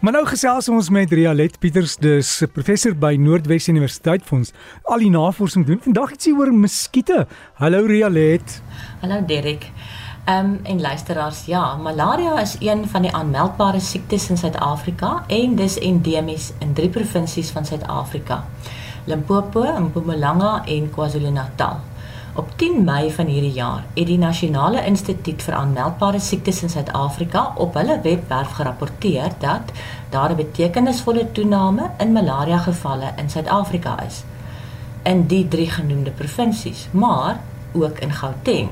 Maar nou gesels ons met Rialet Pieters, dis professor by Noordwes Universiteit vir ons al die navorsing doen. Vandag het sy oor muskiete. Hallo Rialet. Hallo Derek. Ehm um, en luisteraars, ja, malaria is een van die aanmeldbare siektes in Suid-Afrika en dis endemies in drie provinsies van Suid-Afrika. Limpopo, Mpumalanga en KwaZulu-Natal. Op 10 Mei van hierdie jaar het die Nasionale Instituut vir Aanmeldbare Siektes in Suid-Afrika op hulle webwerf gerapporteer dat daar 'n betekenisvolle toename in malaria gevalle in Suid-Afrika is in die drie genoemde provinsies, maar ook in Gauteng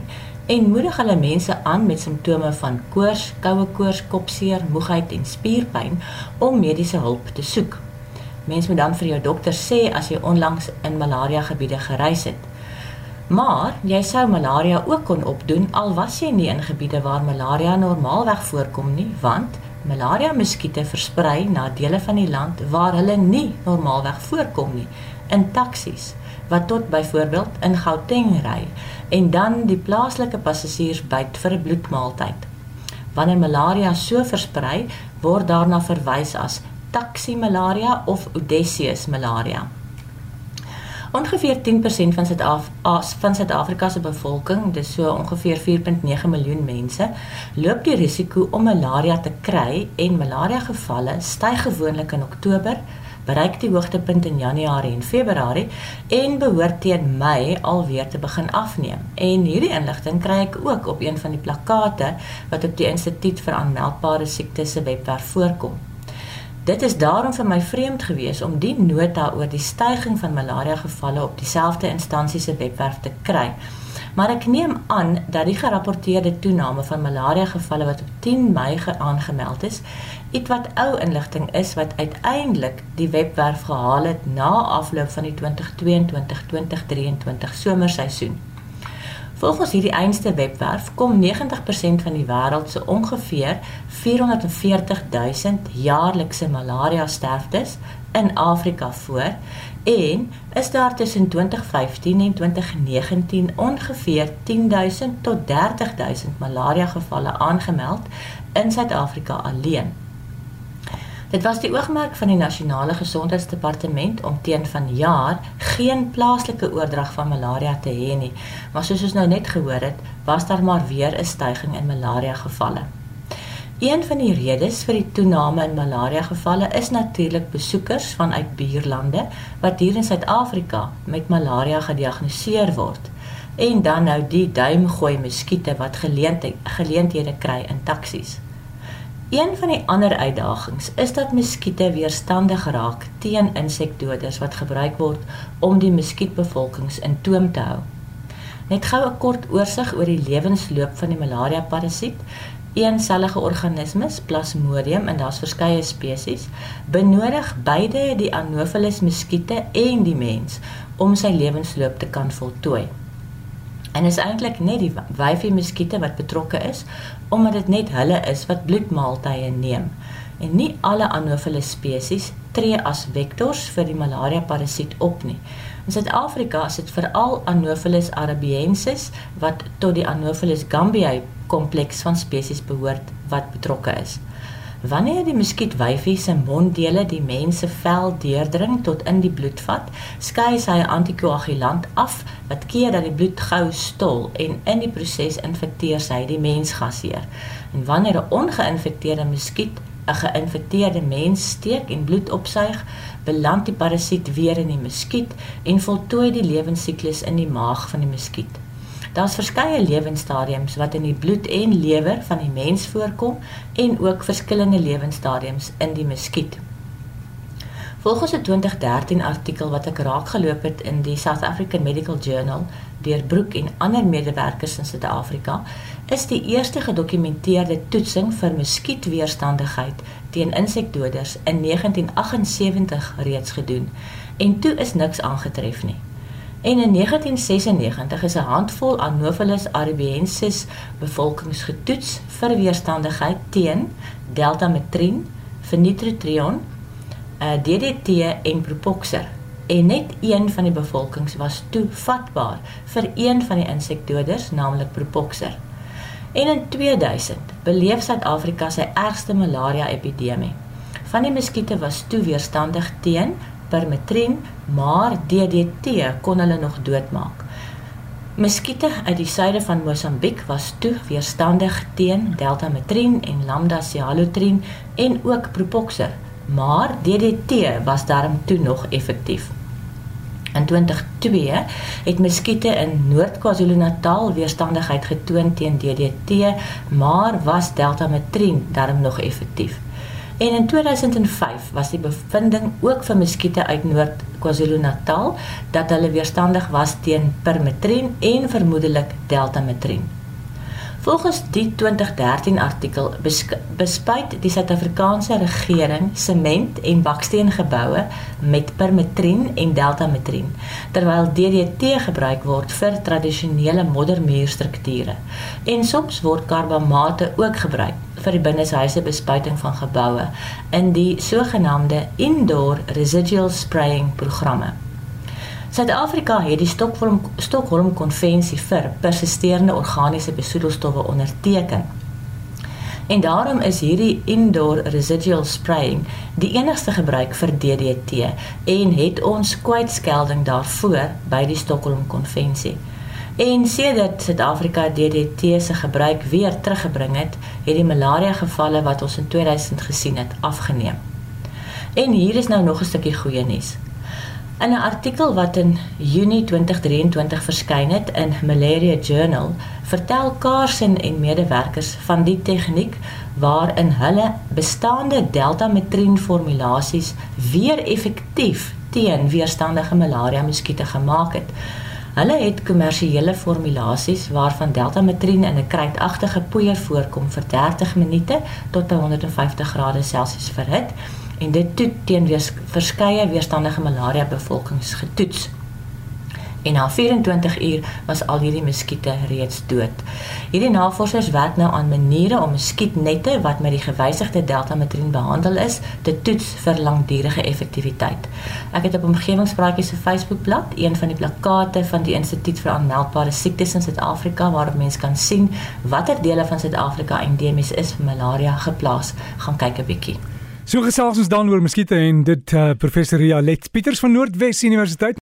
en moedig hulle mense aan met simptome van koors, koue koors, kopseer, moegheid en spierpyn om mediese hulp te soek. Mense moet dan vir jou dokter sê as jy onlangs in malaria gebiede gereis het. Maar jy sou malaria ook kon opdoen al was jy nie in gebiede waar malaria normaalweg voorkom nie, want malaria muskiete versprei na dele van die land waar hulle nie normaalweg voorkom nie, in taksies wat tot byvoorbeeld in Gauteng ry en dan die plaaslike passasiers byt vir 'n bloedmaaltyd. Wanneer malaria so versprei, word daarna verwys as taksi malaria of Odysseus malaria. Ongeveer 10% van Suid-Afrika van Suid-Afrika se bevolking, dis so ongeveer 4.9 miljoen mense, loop die risiko om malaria te kry en malaria gevalle styg gewoonlik in Oktober, bereik die hoogtepunt in Januarie en Februarie en behoort teen Mei alweer te begin afneem. En hierdie inligting kry ek ook op een van die plakkate wat op die Instituut vir Aanmeldbare Siektes se webwerf voorkom. Dit is daarom vir my vreemd geweest om die nota oor die stygings van malaria gevalle op dieselfde instansie se webwerf te kry. Maar ek neem aan dat die gerapporteerde toename van malaria gevalle wat op 10 Mei aangemeld is, ietwat ou inligting is wat uiteindelik die webwerf gehaal het na afloop van die 2022-2023 somerseisoen. Volgens hierdie einste webwerf kom 90% van die wêreld se ongeveer 440 000 jaarlikse malaria sterftes in Afrika voor en is daar tussen 2015 en 2019 ongeveer 10 000 tot 30 000 malaria gevalle aangemeld in Suid-Afrika alleen. Dit was die oogmerk van die nasionale gesondheidsdepartement om teen vanjaar geen plaaslike oordrag van malaria te hê nie. Maar soos ons nou net gehoor het, was daar maar weer 'n stygings in malaria gevalle. Een van die redes vir die toename in malaria gevalle is natuurlik besoekers vanuit buurlande wat hier in Suid-Afrika met malaria gediagnoseer word en dan nou die duimgooi muskiete wat geleenthede geleenthede kry in taksies. Een van die ander uitdagings is dat muskiete weerstandig raak teen insekdoders wat gebruik word om die muskietbevolkings in toom te hou. Net gou 'n kort oorsig oor die lewensloop van die malaria parasiet. Eensellige organismes, Plasmodium en daar's verskeie spesies, benodig beide die Anopheles muskiete en die mens om sy lewensloop te kan voltooi. En is eintlik net die wyfie muskiete wat betrokke is omdat dit net hulle is wat bloedmaaltye neem. En nie alle Anopheles spesies tree as vektors vir die malaria parasiet op nie. In Suid-Afrika is dit veral Anopheles arabiensis wat tot die Anopheles gambiae kompleks van spesies behoort wat betrokke is. Wanneer die muskietwyfie se monddele die mens se vel deurdring tot in die bloed vat, skei sy antikoagulant af wat keer dat die bloed gou stol en in die proses infekteer sy die mens gasheer. En wanneer 'n ongeïnfekteerde muskiet 'n geïnfekteerde mens steek en bloed opsuig, beland die parasiet weer in die muskiet en voltooi die lewensiklus in die maag van die muskiet. Daar's verskeie lewensstadiums wat in die bloed en lewer van die mens voorkom en ook verskillende lewensstadiums in die muskiet. Volgens 'n 2013 artikel wat ek raakgeloop het in die South African Medical Journal deur Broek en ander medewerkers in Suid-Afrika, is die eerste gedokumenteerde toetsing vir muskietweerstandigheid teen insekdoders in 1978 reeds gedoen en toe is niks aangetref nie. En in 1996 is 'n handvol Anopheles arabiensis bevolkings getoets vir weerstandigheid teen deltametrin, fenitrotrion, uh, eh, DDT en propoxer. En net een van die bevolkings was toevatbaar vir een van die insekdoders, naamlik propoxer. En in 2000 beleef Suid-Afrika sy ergste malaria epidemie. van die muskiete was toe weerstandig teen permetrin, maar DDT kon hulle nog doodmaak. Muskiete uit die suide van Mosambiek was toe weerstandig teen deltametrin en lambda cyhalothrin en ook propoxer, maar DDT was daarom toe nog effektief. In 2002 het muskiete in Noord-KwaZulu-Natal weerstandigheid getoon teen DDT, maar was deltametrin daarom nog effektief. En in 2005 was die bevinding ook vir muskiete uit Noord-KwaZulu-Natal dat hulle weerstandig was teen permetrin en vermoedelik deltametrin. Volgens die 2013 artikel bespuit die Suid-Afrikaanse regering sement en baksteengeboue met permetrin en deltametrin terwyl DDT gebruik word vir tradisionele moddermuurstrukture en soms word karbamate ook gebruik vir die binneshuise bespuiting van geboue in die sogenaamde indoor residual spraying programme. Suid-Afrika het die Stockholm Stockholm konvensie vir persisterende organiese besoedelstowwe onderteken. En daarom is hierdie indoor residual spraying die enigste gebruik vir DDT en het ons kwytskelding daarvoor by die Stockholm konvensie. En sedert Suid-Afrika DDT se gebruik weer teruggebring het, het die malaria gevalle wat ons in 2000 gesien het, afgeneem. En hier is nou nog 'n stukkie goeie nuus. In 'n artikel wat in Junie 2023 verskyn het in Malaria Journal, vertel Carson en medewerkers van die tegniek waarin hulle bestaande deltametrin formulasies weer effektief teen weerstandige malaria muskiete gemaak het. Hulle het kommersiële formulasies waarvan deltametrin in 'n kruitagtige poeier voorkom vir 30 minute tot by 150 grade Celsius verhit en dit toe teen wees, verskeie weerstandige malaria bevolkings getoets. En na 24 uur was al hierdie muskiete reeds dood. Hierdie navorsers werk nou aan maniere om muskietnette wat met die gewysigde deltametrin behandel is, te toets vir langdurige effektiwiteit. Ek het op omgewingspraatjies se Facebookblad een van die plakate van die Instituut vir Aanmeldbare Siektes in Suid-Afrika waarop mense kan sien watter dele van Suid-Afrika endemies is vir malaria geplaas. Gaan kyk 'n bietjie. So gesels ons dan oor muskiete en dit uh, professor Ria Let Pieters van Noordwes Universiteit